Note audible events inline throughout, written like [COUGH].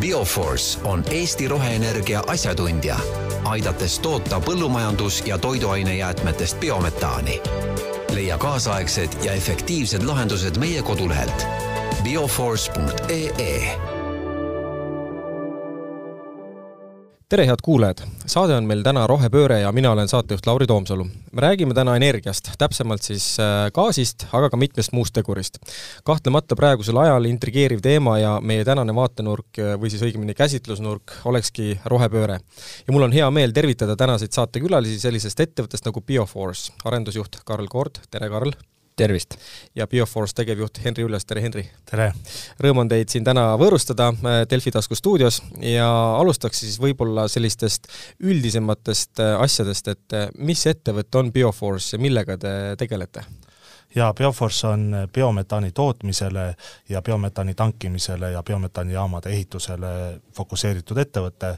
Bioforce on Eesti roheenergia asjatundja, aidates toota põllumajandus- ja toiduainejäätmetest biometaani. leia kaasaegsed ja efektiivsed lahendused meie kodulehelt bioforce.ee tere, head kuulajad! saade on meil täna Rohepööre ja mina olen saatejuht Lauri Toomsalu. me räägime täna energiast, täpsemalt siis äh, gaasist, aga ka mitmest muust tegurist. kahtlemata praegusel ajal intrigeeriv teema ja meie tänane vaatenurk äh, või siis õigemini käsitlusnurk olekski rohepööre. ja mul on hea meel tervitada tänaseid saatekülalisi sellisest ettevõttest nagu Bioforce, arendusjuht Karl Kord, tere Karl! Tervist! ja Bioforce tegevjuht Henri Üllas, tere Henri! tere! Rõõm on teid siin täna võõrustada äh, Delfi tasku stuudios ja alustaks siis võib-olla sellistest üldisematest äh, asjadest, et äh, mis ettevõte on Bioforce ja millega te tegelete? jaa, Bioforce on biometaani tootmisele ja biometaani tankimisele ja biometaanijaamade ehitusele fokusseeritud ettevõte,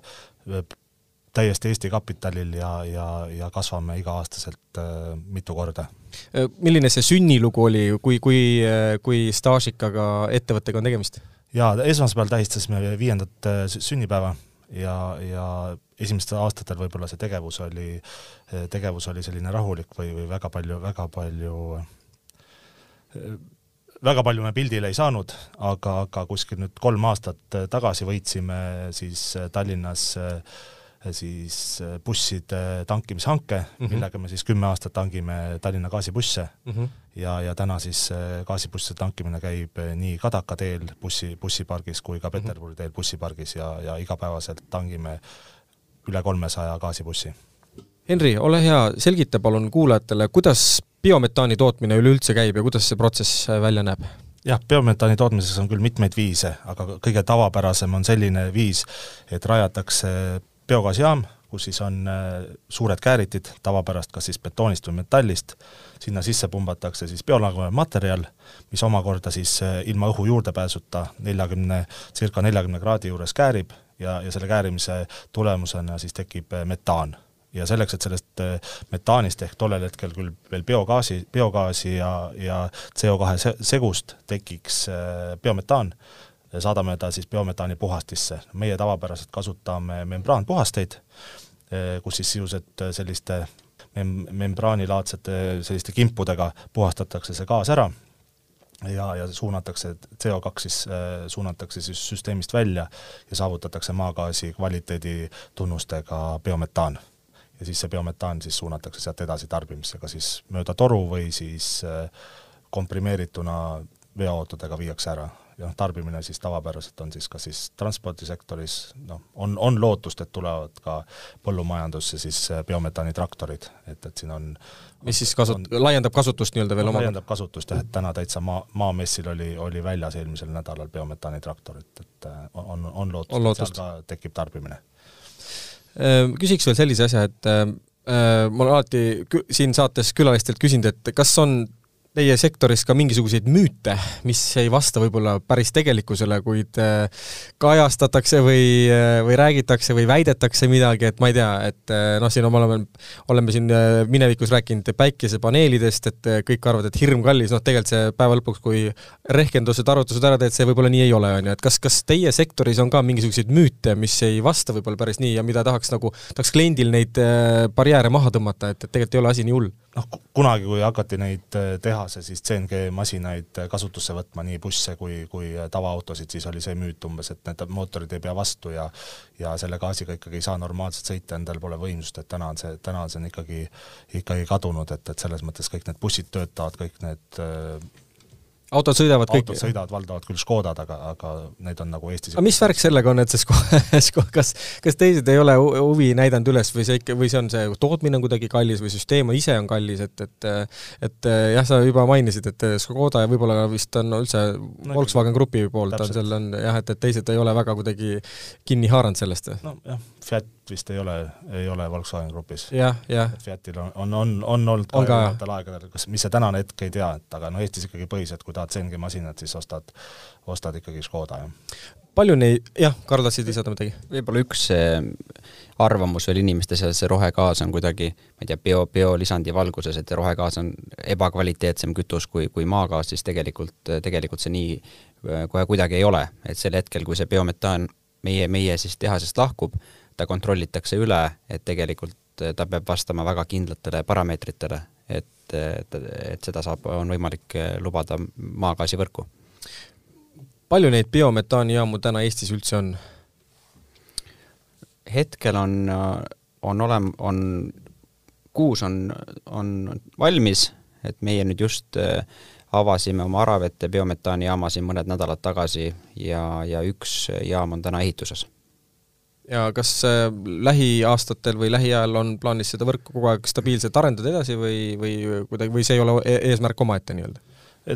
täiesti Eesti kapitalil ja, ja, ja kasvame iga-aastaselt mitu korda. Äh, milline see sünnilugu oli, kui, kui, äh, kui staažikaga ettevõttega on tegemist? jaa, esmaspäeval tähistasime viiendat äh, sünnipäeva ja, ja esimestel aastatel võib-olla see tegevus oli, tegevus oli selline rahulik või, või väga palju, väga palju väga palju me pildile ei saanud, aga, aga kuskil nüüd kolm aastat tagasi võitsime siis Tallinnas äh, siis äh, busside tankimishanke mm, -hmm. millega me siis kümme aastat tangime Tallinna gaasibusse mm -hmm. ja, ja täna siis äh, gaasibusside tankimine käib äh, nii Kadaka teel bussi, bussipargis kui ka mhm. Peterburi teel bussipargis ja, ja igapäevaselt tangime üle kolmesaja gaasibussi. Henri, ole hea, selgita palun kuulajatele, kuidas biometaani tootmine üleüldse käib ja kuidas see protsess välja näeb? jah, biometaani tootmises on küll mitmeid viise, aga kõige tavapärasem on selline viis, et rajatakse biogaasijaam, kus siis on äh, suured kääritid, tavapärast kas siis betoonist või metallist, sinna sisse pumbatakse siis biolagunev materjal, mis omakorda siis äh, ilma õhu juurdepääsuta neljakümne, circa neljakümne kraadi juures käärib ja, ja selle käärimise tulemusena siis tekib äh, metaan. Ja selleks, et sellest metaanist ehk tollel hetkel küll veel biogaasi, biogaasi ja, ja CO2 segust tekiks biometaan, saadame ta siis biometaani puhastisse. meie tavapäraselt kasutame membraanpuhasteid, eh, kus siis sisuliselt eh, selliste mem-, membraanilaadsete selliste kimpudega puhastatakse see gaas ära ja, ja suunatakse, CO2 siis suunatakse siis süsteemist välja ja saavutatakse maagaasi kvaliteedi tunnustega biometaan. ja siis see biometaan siis suunatakse sealt edasi tarbimisse, kas siis mööda toru või siis komprimeerituna veoautodega viiakse ära ja tarbimine siis tavapäraselt on siis kas siis transpordisektoris, noh, on, on lootust, et tulevad ka põllumajandusse siis äh, biometaani traktorid, et, et siin on mis siis kasut-, laiendab kasutust nii-öelda veel oma laiendab kasutust jah, et täna täitsa maa, Maamessil oli, oli väljas eelmisel nädalal biometaani traktor, et, et äh, on, on lootust, on lootust., et seal ka tekib tarbimine. Äh, küsiks veel sellise asja, et ma olen alati siin saates külalistelt küsinud, et kas on teie sektoris ka mingisuguseid müüte, mis ei vasta võib-olla päris tegelikkusele, kuid äh, kajastatakse või, äh, või räägitakse või väidetakse midagi, et ma ei tea, et äh, noh, siin me oleme, oleme siin minevikus rääkinud päikesepaneelidest, et kõik arvavad, et hirm kallis, noh tegelikult see päeva lõpuks, kui rehkendused, arvutused ära teed, see võib-olla nii ei ole, on ju, et kas, kas teie sektoris on ka mingisuguseid müüte, mis ei vasta võib-olla päris nii ja mida tahaks nagu, tahaks kliendil neid barjääre maha tõmmata, et, et tegelikult ei ole asi nii hull? Noh, kunagi, kui hakati neid teha, tehase siis CNG masinaid kasutusse võtma, nii busse kui, kui tavaautosid, siis oli see müüt umbes, et need mootorid ei pea vastu ja ja selle gaasiga ikkagi ei saa normaalselt sõita, endal pole võimsust, et täna on see, täna on see on ikkagi, ikkagi kadunud, et, et selles mõttes kõik need bussid töötavad, kõik need autod sõidavad kõik? autod sõidavad valdavalt küll Škodad, aga, aga need on nagu Eestis aga mis värk sellega on, et see Škoda, [LAUGHS] kas, kas teised ei ole huvi näidanud üles või see ikka, või see on see tootmine on kuidagi kallis või süsteem ise on kallis, et, et et jah, sa juba mainisid, et Škoda ja võib-olla vist on üldse no, Volkswagen Grupi poolt täpselt. on seal on jah, et, et teised ei ole väga kuidagi kinni haaranud sellest? nojah, Fiat vist ei ole, ei ole Volkswagen Grupis. jah, jah. Fiatil on, on, on, on olnud ka erinevatel aegadel, kas, mis see tänane hetk ei tea, et aga no Eestis ikkagi põhiliselt, kui tahad CNG masinat, siis ostad, ostad ikkagi Škoda, jah. palju neid, jah, Karl, tahtsid lisada midagi? võib-olla üks arvamus veel inimeste seas, see rohegaas on kuidagi, ma ei tea, bio, biolisandi valguses, et rohegaas on ebakvaliteetsem kütus kui, kui maagaas, siis tegelikult, tegelikult see nii kohe kuidagi ei ole, et sel hetkel, kui see biometaan meie, meie siis tehasest lahkub, ta kontrollitakse üle, et tegelikult ta peab vastama väga kindlatele parameetritele, et, et, et seda saab, on võimalik lubada maagaasivõrku. palju neid biometaanijaamu täna Eestis üldse on? hetkel on, on olem-, on, kuus on, on valmis, et meie nüüd just äh, avasime oma Aravete biometaanijaama siin mõned nädalad tagasi ja, ja üks jaam on täna ehituses. Ja kas äh, lähiaastatel või lähiajal on plaanis seda võrku kogu aeg stabiilselt arendada edasi või, või kuidagi, või see ei ole e-, eesmärk omaette nii-öelda?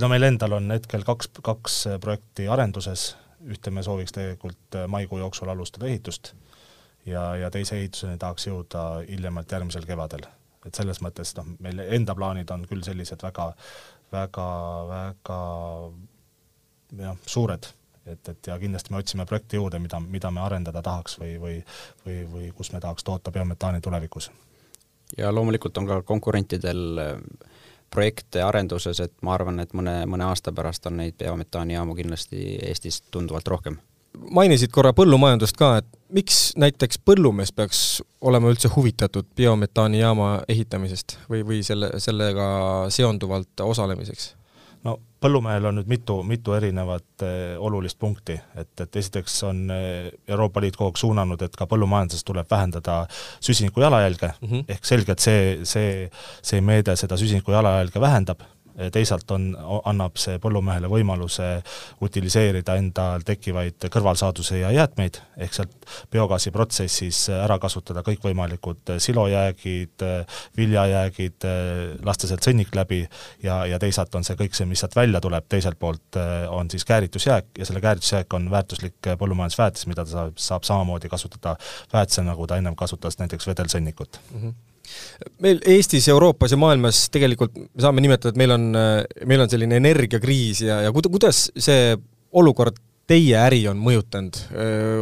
no meil endal on hetkel kaks, kaks projekti arenduses, ühte me sooviks tegelikult äh, maikuu jooksul alustada ehitust ja, ja teise ehituseni tahaks jõuda hiljemalt järgmisel kevadel. et selles mõttes noh, meil enda plaanid on küll sellised väga väga, väga jah, suured, et, et ja kindlasti me otsime projekte juurde, mida, mida me arendada tahaks või, või või, või kus me tahaks toota biometaani tulevikus. ja loomulikult on ka konkurentidel äh, projekte arenduses, et ma arvan, et mõne, mõne aasta pärast on neid biometaanijaamu kindlasti Eestis tunduvalt rohkem mainisid korra põllumajandust ka, et miks näiteks põllumees peaks olema üldse huvitatud biometaanijaama ehitamisest või, või selle, sellega seonduvalt osalemiseks? No põllumehel on nüüd mitu, mitu erinevat eh, olulist punkti, et, et esiteks on eh, Euroopa Liit kogu aeg suunanud, et ka põllumajanduses tuleb vähendada süsiniku jalajälge mm, -hmm. ehk selgelt see, see, see meede seda süsiniku jalajälge vähendab teisalt on, annab see põllumehele võimaluse utiliseerida endal tekkivaid kõrvalsaadusi ja jäätmeid, ehk sealt biogaasiprotsessis ära kasutada kõikvõimalikud silojäägid, viljajäägid, lasta sealt sõnnik läbi ja, ja teisalt on see kõik see, mis sealt välja tuleb, teiselt poolt on siis kääritusjääk ja selle kääritusjääk on väärtuslik põllumajandusväetis, mida ta saab, saab samamoodi kasutada väetisena, nagu ta ennem kasutas näiteks vedelsõnnikut mm. -hmm meil Eestis, Euroopas ja maailmas tegelikult me saame nimetada, et meil on, meil on selline energiakriis ja, ja kuidas see olukord teie äri on mõjutanud,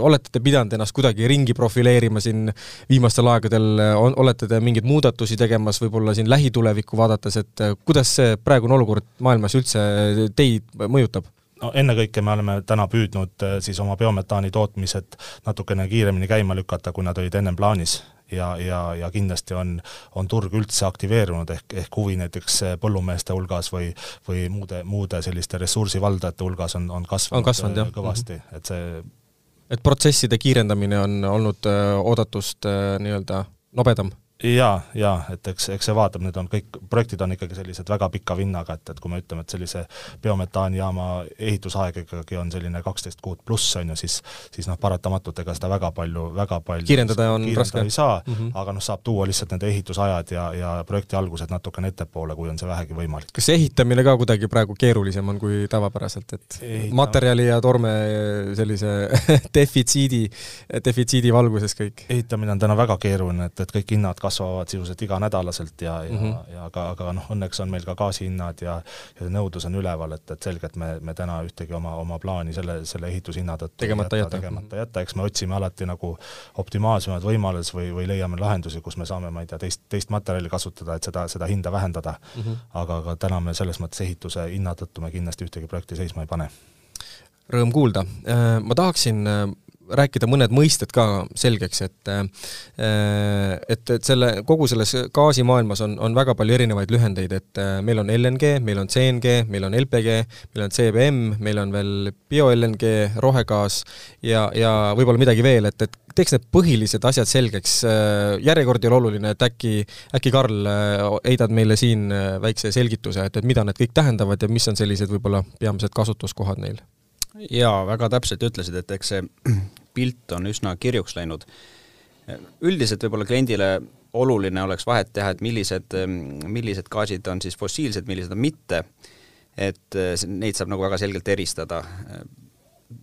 olete te pidanud ennast kuidagi ringi profileerima siin viimastel aegadel, on, olete te mingeid muudatusi tegemas võib-olla siin lähitulevikku vaadates, et kuidas see praegune olukord maailmas üldse teid mõjutab? no ennekõike me oleme täna püüdnud siis oma biometaani tootmised natukene kiiremini käima lükata, kui nad olid ennem plaanis ja, ja, ja kindlasti on, on turg üldse aktiveerunud, ehk, ehk huvi näiteks põllumeeste hulgas või, või muude, muude selliste ressursivaldajate hulgas on, on kasvanud, on kasvanud jah. kõvasti mm, -hmm. et see et protsesside kiirendamine on olnud öö, oodatust nii-öelda nobedam? Jaa, jaa, et eks, eks see vaatab, need on kõik, projektid on ikkagi sellised väga pika vinnaga, et, et kui me ütleme, et sellise biometaanijaama ehitusaeg ikkagi on selline kaksteist kuud pluss, on ju, siis siis noh, paratamatult ega seda väga palju, väga palju kiirendada on kiirendada raske. ei saa mm, -hmm. aga noh, saab tuua lihtsalt nende ehitusajad ja, ja projekti algused natukene ettepoole, kui on see vähegi võimalik. kas ehitamine ka kuidagi praegu keerulisem on kui tavapäraselt, et Ehita... materjali ja torme sellise [LAUGHS] defitsiidi, defitsiidi valguses kõik? ehitamine on täna väga keeruline, et, et kõik hinnad kasvavad sisuliselt iganädalaselt ja, ja mm, -hmm. ja aga, aga noh, õnneks on meil ka gaasihinnad ja ja nõudlus on üleval, et, et selgelt me, me täna ühtegi oma, oma plaani selle, selle ehitushinna tõttu tegemata jätta, tegemata jätta, eks me otsime alati nagu optimaalsemaid võimalusi või, või leiame lahendusi, kus me saame, ma ei tea, teist, teist materjali kasutada, et seda, seda hinda vähendada mm. -hmm. aga, aga täna me selles mõttes ehituse hinna tõttu me kindlasti ühtegi projekti seisma ei pane rõõm kuulda. Äh, ma tahaksin äh, rääkida mõned mõisted ka selgeks, et äh, et, et selle, kogu selles gaasimaailmas on, on väga palju erinevaid lühendeid, et äh, meil on LNG, meil on CNG, meil on LPG, meil on CBM, meil on veel bio-LNG, rohegaas ja, ja võib-olla midagi veel, et, et teeks need põhilised asjad selgeks, äh, järjekord ei ole oluline, et äkki, äkki Karl, heidad meile siin väikse selgituse, et, et mida need kõik tähendavad ja mis on sellised võib-olla peamised kasutuskohad neil? jaa, väga täpselt ütlesid, et eks see pilt on üsna kirjuks läinud. üldiselt võib-olla kliendile oluline oleks vahet teha, et millised, millised gaasid on siis fossiilsed, millised on mitte, et neid saab nagu väga selgelt eristada.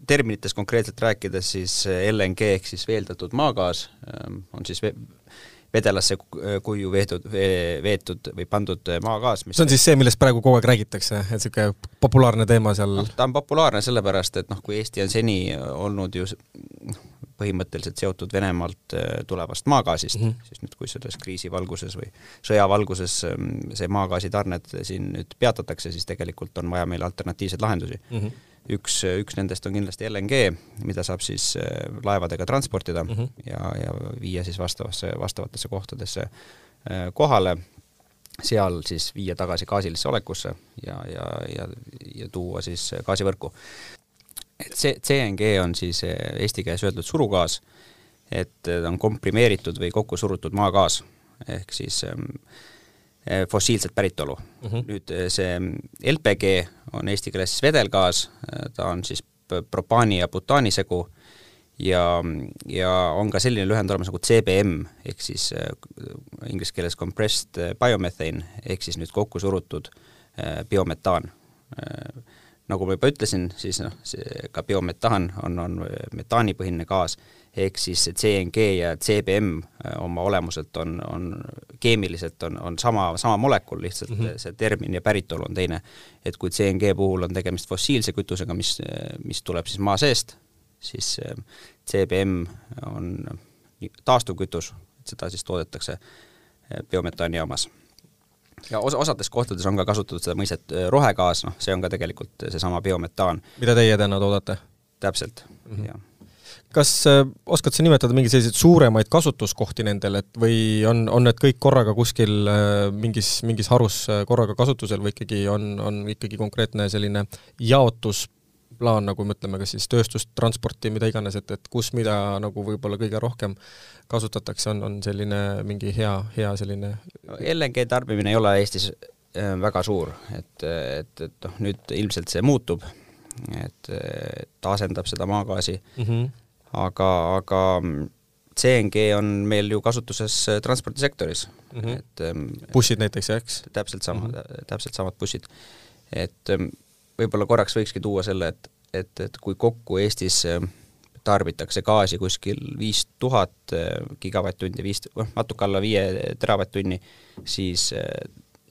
terminites konkreetselt rääkides siis LNG ehk siis veeldatud maagaas on siis vedelasse kuju veetud, veetud või pandud maagaas, mis see on siis see, millest praegu kogu aeg räägitakse, et niisugune populaarne teema seal noh, ta on populaarne sellepärast, et noh, kui Eesti on seni olnud ju põhimõtteliselt seotud Venemaalt äh, tulevast maagaasist mm, -hmm. siis nüüd, kui selles kriisi valguses või sõja valguses ähm, see maagaasitarned siin nüüd peatatakse, siis tegelikult on vaja meil alternatiivseid lahendusi mm. -hmm üks, üks nendest on kindlasti LNG, mida saab siis laevadega transportida mm -hmm. ja, ja viia siis vastavasse, vastavatesse kohtadesse kohale seal siis viia tagasi gaasilisse olekusse ja, ja, ja, ja tuua siis gaasivõrku. et see CNG on siis eesti keeles öeldud surugaas, et ta on komprimeeritud või kokku surutud maagaas, ehk siis ähm, fossiilset päritolu mm. -hmm. nüüd see LPG on eesti keeles siis vedelgaas, ta on siis propaani ja butaani segu ja, ja on ka selline lühend olemas nagu CBM ehk siis äh, inglise keeles compressed biomethane ehk siis nüüd kokku surutud äh, biometaan äh,. Nagu ma juba ütlesin, siis noh, see ka biometaan on, on metaanipõhine gaas, ehk siis see CNG ja CBM äh, oma olemuselt on, on keemiliselt on, on sama, sama molekul, lihtsalt mm -hmm. see termin ja päritolu on teine. et kui CNG puhul on tegemist fossiilse kütusega, mis, mis tuleb siis maa seest, siis äh, CBM on taastuvkütus, et seda siis toodetakse äh, biometaanijaamas. Ja osa, osades kohtades on ka kasutatud seda mõistet äh, rohegaas, noh, see on ka tegelikult seesama biometaan. mida teie täna toodate? täpselt mm, -hmm. jah kas äh, oskad sa nimetada mingeid selliseid suuremaid kasutuskohti nendel, et või on, on need kõik korraga kuskil äh, mingis, mingis harus äh, korraga kasutusel või ikkagi on, on ikkagi konkreetne selline jaotus plaan, nagu me ütleme, kas siis tööstust, transporti, mida iganes, et, et kus mida nagu võib-olla kõige rohkem kasutatakse, on, on selline mingi hea, hea selline LNG tarbimine ei ole Eestis äh, väga suur, et, et, et noh, nüüd ilmselt see muutub, et ta asendab seda maagaasi mm, -hmm. aga, aga CNG on meil ju kasutuses transpordisektoris mm, -hmm. et ähm, bussid näiteks, eks? täpselt sama mm, -hmm. täpselt samad bussid. et ähm, võib-olla korraks võikski tuua selle, et, et, et kui kokku Eestis äh, tarbitakse gaasi kuskil viis tuhat äh, gigavatt-tundi, viis, noh, natuke alla viie teravatt-tunni, siis äh,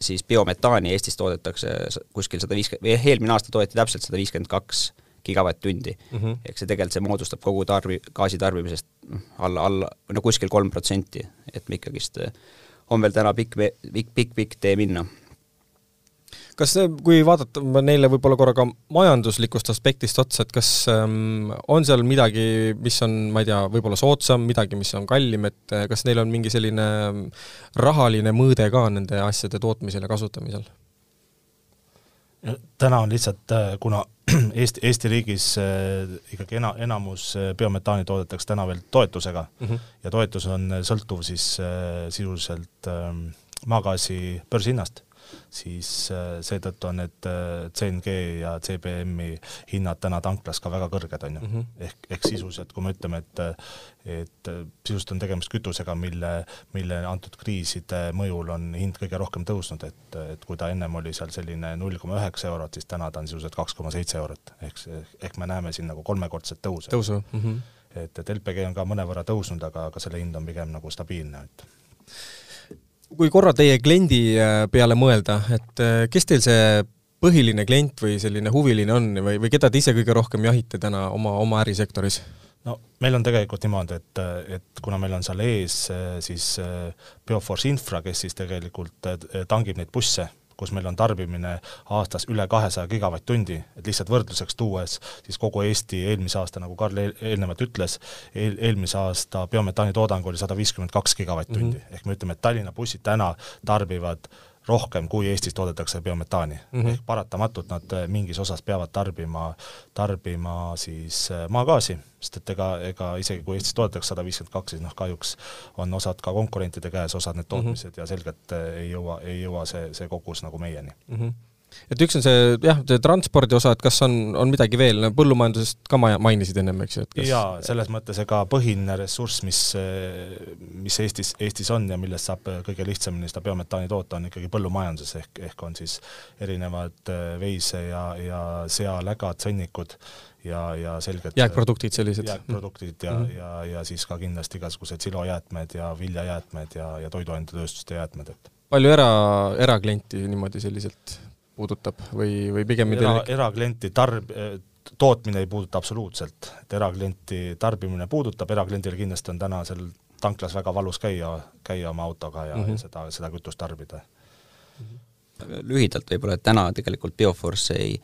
siis biometaani Eestis toodetakse kuskil sada viiskümmend, eelmine aasta toodeti täpselt sada viiskümmend kaks gigavatt-tundi mm. -hmm. ehk see tegelikult, see moodustab kogu tarbi-, gaasi tarbimisest noh, alla, alla, no kuskil kolm protsenti, et me ikkagist on veel täna pikk, pikk, pikk, pikk tee minna kas, kui vaadata neile võib-olla korra ka majanduslikust aspektist otsa, et kas ähm, on seal midagi, mis on, ma ei tea, võib-olla soodsam, midagi, mis on kallim, et äh, kas neil on mingi selline ähm, rahaline mõõde ka nende asjade tootmisel ja kasutamisel? täna on lihtsalt, äh, kuna [CLEARS THROAT] Eesti, Eesti riigis äh, ikkagi ena, enamus biometaani toodetakse täna veel toetusega mm -hmm. ja toetus on sõltuv siis sisuliselt ähm, maagaasi börsihinnast siis äh, seetõttu on need äh, CNG ja CBM-i hinnad täna tanklas ka väga kõrged, on ju. Mhm. ehk, ehk sisuliselt, kui me ütleme, et et sisuliselt on tegemist kütusega, mille, mille antud kriiside mõjul on hind kõige rohkem tõusnud, et, et kui ta ennem oli seal selline null koma üheksa eurot, siis täna ta on sisuliselt kaks koma seitse eurot, ehk, ehk me näeme siin nagu kolmekordset tõusu. tõusu mm. -hmm. et, et LPG on ka mõnevõrra tõusnud, aga, aga selle hind on pigem nagu stabiilne, et kui korra teie kliendi äh, peale mõelda, et äh, kes teil see põhiline klient või selline huviline on või, või keda te ise kõige rohkem jahite täna oma, oma ärisektoris? no meil on tegelikult niimoodi, et, et kuna meil on seal ees äh, siis Bioforce Infra, kes siis tegelikult tangib neid busse kus meil on tarbimine aastas üle kahesaja gigavatt-tundi, et lihtsalt võrdluseks tuues, siis kogu Eesti eelmise aasta, nagu Karl eel, eelnevalt ütles, eel, eelmise aasta biometaani toodang oli sada viiskümmend kaks gigavatt-tundi mm, -hmm. ehk me ütleme, et Tallinna bussid täna tarbivad rohkem, kui Eestis toodetakse biometaani mm. -hmm. ehk paratamatult nad äh, mingis osas peavad tarbima, tarbima siis äh, maagaasi, sest et ega, ega isegi kui Eestis toodetakse sada viiskümmend kaks, siis noh, kahjuks on osad ka konkurentide käes, osad need tootmised mm -hmm. ja selgelt äh, ei jõua, ei jõua see, see kogus nagu meieni mm. -hmm et üks on see jah, see transpordi osa, et kas on, on midagi veel, no põllumajandusest ka ma mainisid ennem, eks ju, et kas jaa, selles mõttes ega põhiline ressurss, mis, mis Eestis, Eestis on ja millest saab kõige lihtsamini seda biometaani toota, on ikkagi põllumajanduses, ehk, ehk on siis erinevad äh, veise- ja, ja sealägad, sõnnikud ja, ja selgelt jääkproduktid sellised? jääkproduktid ja mm, -hmm. ja, ja siis ka kindlasti igasugused silojäätmed ja viljajäätmed ja, ja toiduainetööstuste jäätmed, et palju era, eraklienti niimoodi selliselt puudutab või, või pigem era, eraklienti tarb-, tootmine ei puuduta absoluutselt, et eraklienti tarbimine puudutab, erakliendil kindlasti on täna seal tanklas väga valus käia, käia oma autoga ja mm -hmm. seda, seda kütust tarbida lühidalt võib-olla, et täna tegelikult Bioforce ei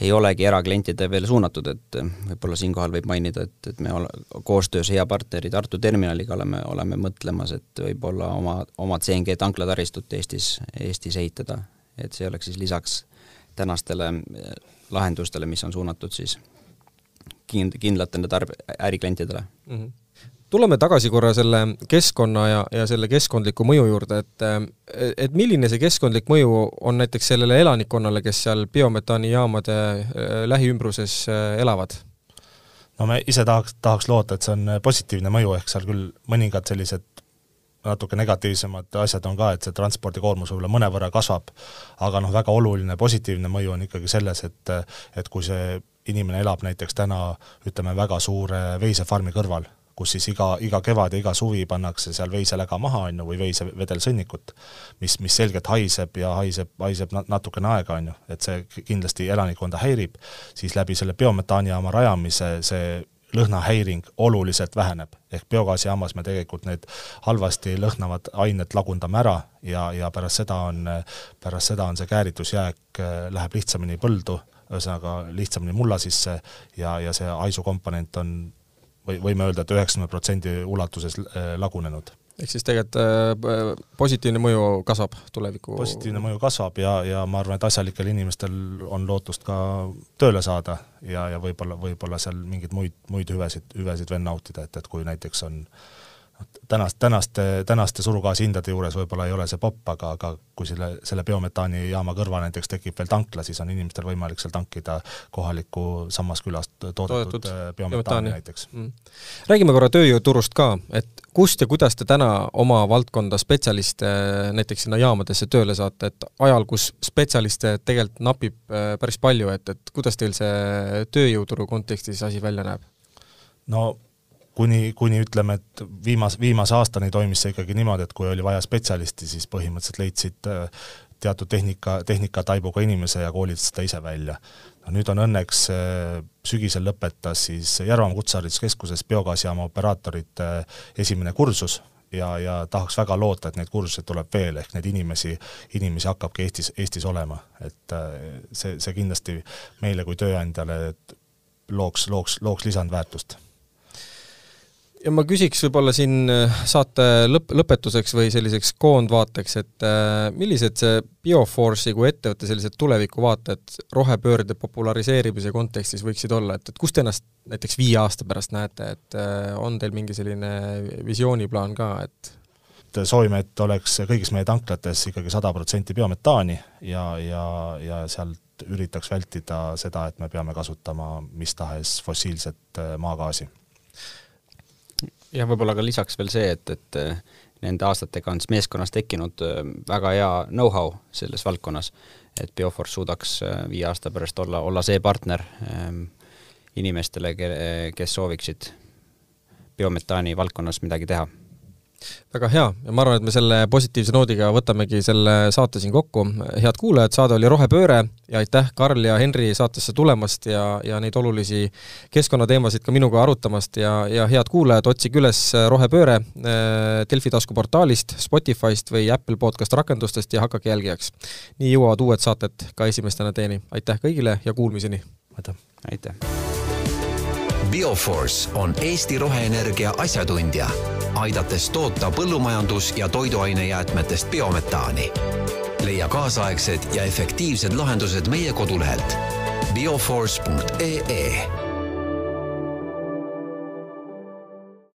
ei olegi eraklientide veel suunatud, et võib-olla siinkohal võib mainida, et, et me ole, koostöös hea partneri Tartu terminaliga oleme, oleme mõtlemas, et võib-olla oma, oma CNG tanklataristut Eestis, Eestis ehitada. Et see oleks siis lisaks tänastele eh, lahendustele, mis on suunatud siis kind-, kindlatele tarb-, äriklientidele mm. -hmm tuleme tagasi korra selle keskkonna ja, ja selle keskkondliku mõju juurde, et et milline see keskkondlik mõju on näiteks sellele elanikkonnale, kes seal biometaanijaamade äh, lähiümbruses äh, elavad? no me ise tahaks, tahaks loota, et see on positiivne mõju, ehk seal küll mõningad sellised natuke negatiivsemad asjad on ka, et see transpordikoormus võib-olla mõnevõrra kasvab, aga noh, väga oluline positiivne mõju on ikkagi selles, et et kui see inimene elab näiteks täna ütleme, väga suure veisefarmi kõrval kus siis iga, iga kevad ja iga suvi pannakse seal veiseläga maha, on ju, või veisevedelsõnnikut, mis, mis selgelt haiseb ja haiseb, haiseb natukene aega, on ju, et see kindlasti elanikkonda häirib, siis läbi selle biometaanijaama rajamise see lõhnahäiring oluliselt väheneb. ehk biogaasijaamas me tegelikult need halvasti lõhnavad ained lagundame ära ja, ja pärast seda on, pärast seda on see kääritusjääk, äh, läheb lihtsamini põldu, ühesõnaga lihtsamini mulla sisse ja, ja see haisukomponent on või võime öelda et, et üheksakümne protsendi ulatuses äh, lagunenud ehk siis tegelikult äh, positiivne mõju kasvab tuleviku positiivne mõju kasvab ja, ja ma arvan, et asjalikel inimestel on lootust ka tööle saada ja, ja võib-olla, võib-olla seal mingeid muid, muid hüvesid, hüvesid veel nautida, et, et kui näiteks on äh, tänast, tänaste, tänaste surugaasihindade juures võib-olla ei ole see popp, aga, aga kui selle, selle biometaanijaama kõrval näiteks tekib veel tankla, siis on inimestel võimalik seal tankida kohalikku sammas külast toodetud, toodetud äh, biometaani näiteks. Mm.. räägime korra tööjõuturust ka, et kust ja kuidas te täna oma valdkonda spetsialiste näiteks sinna jaamadesse tööle saate, et ajal, kus spetsialiste tegelikult napib äh, päris palju, et, et kuidas teil see tööjõuturu kontekstis asi välja näeb? no kuni, kuni ütleme, et viimase, viimase aastani toimis see ikkagi niimoodi, et kui oli vaja spetsialisti, siis põhimõtteliselt leidsid äh, teatud tehnika, tehnikataibuga inimese ja koolitasid ta ise välja. no nüüd on õnneks äh, sügisel lõpetas siis Järvamaa Kutsehariduskeskuses biogaasijaama operaatorite äh, esimene kursus ja, ja tahaks väga loota, et neid kursuseid tuleb veel, ehk neid inimesi, inimesi hakkabki Eestis, Eestis olema. et see, see kindlasti meile kui tööandjale looks, looks, looks lisandväärtust ja ma küsiks võib-olla siin äh, saate lõpp, lõpetuseks või selliseks koondvaateks, et äh, millised see Bioforce'i kui ettevõtte sellised tulevikuvaated rohepöörde populariseerimise kontekstis võiksid olla, et, et kus te ennast näiteks viie aasta pärast näete, et äh, on teil mingi selline visiooniplaan ka, et et soovime, et oleks kõigis meie tanklates ikkagi sada protsenti biometaani ja, ja, ja sealt üritaks vältida seda, et me peame kasutama mis tahes fossiilset maagaasi jah, võib-olla ka lisaks veel see, et, et äh, nende aastatega on siis meeskonnas tekkinud äh, väga hea know-how selles valdkonnas, et Bioforce suudaks äh, viie aasta pärast olla, olla see partner ähm, inimestele, kes sooviksid biometaani valdkonnas midagi teha väga hea ja ma arvan, et me selle positiivse noodiga võtamegi selle saate siin kokku. head kuulajad, saade oli Rohepööre ja aitäh, Karl ja Henri saatesse tulemast ja, ja neid olulisi keskkonnateemasid ka minuga arutamast ja, ja head kuulajad, otsige üles Rohepööre äh, Delfi taskuportaalist, Spotify'st või Apple podcast rakendustest ja hakake jälgijaks. nii jõuavad uued saated ka esimestena teieni. aitäh kõigile ja kuulmiseni! aitäh! aitäh! Bioforce on Eesti roheenergia asjatundja aidates toota põllumajandus- ja toiduainejäätmetest biometaani. leia kaasaegsed ja efektiivsed lahendused meie kodulehelt bioforce.ee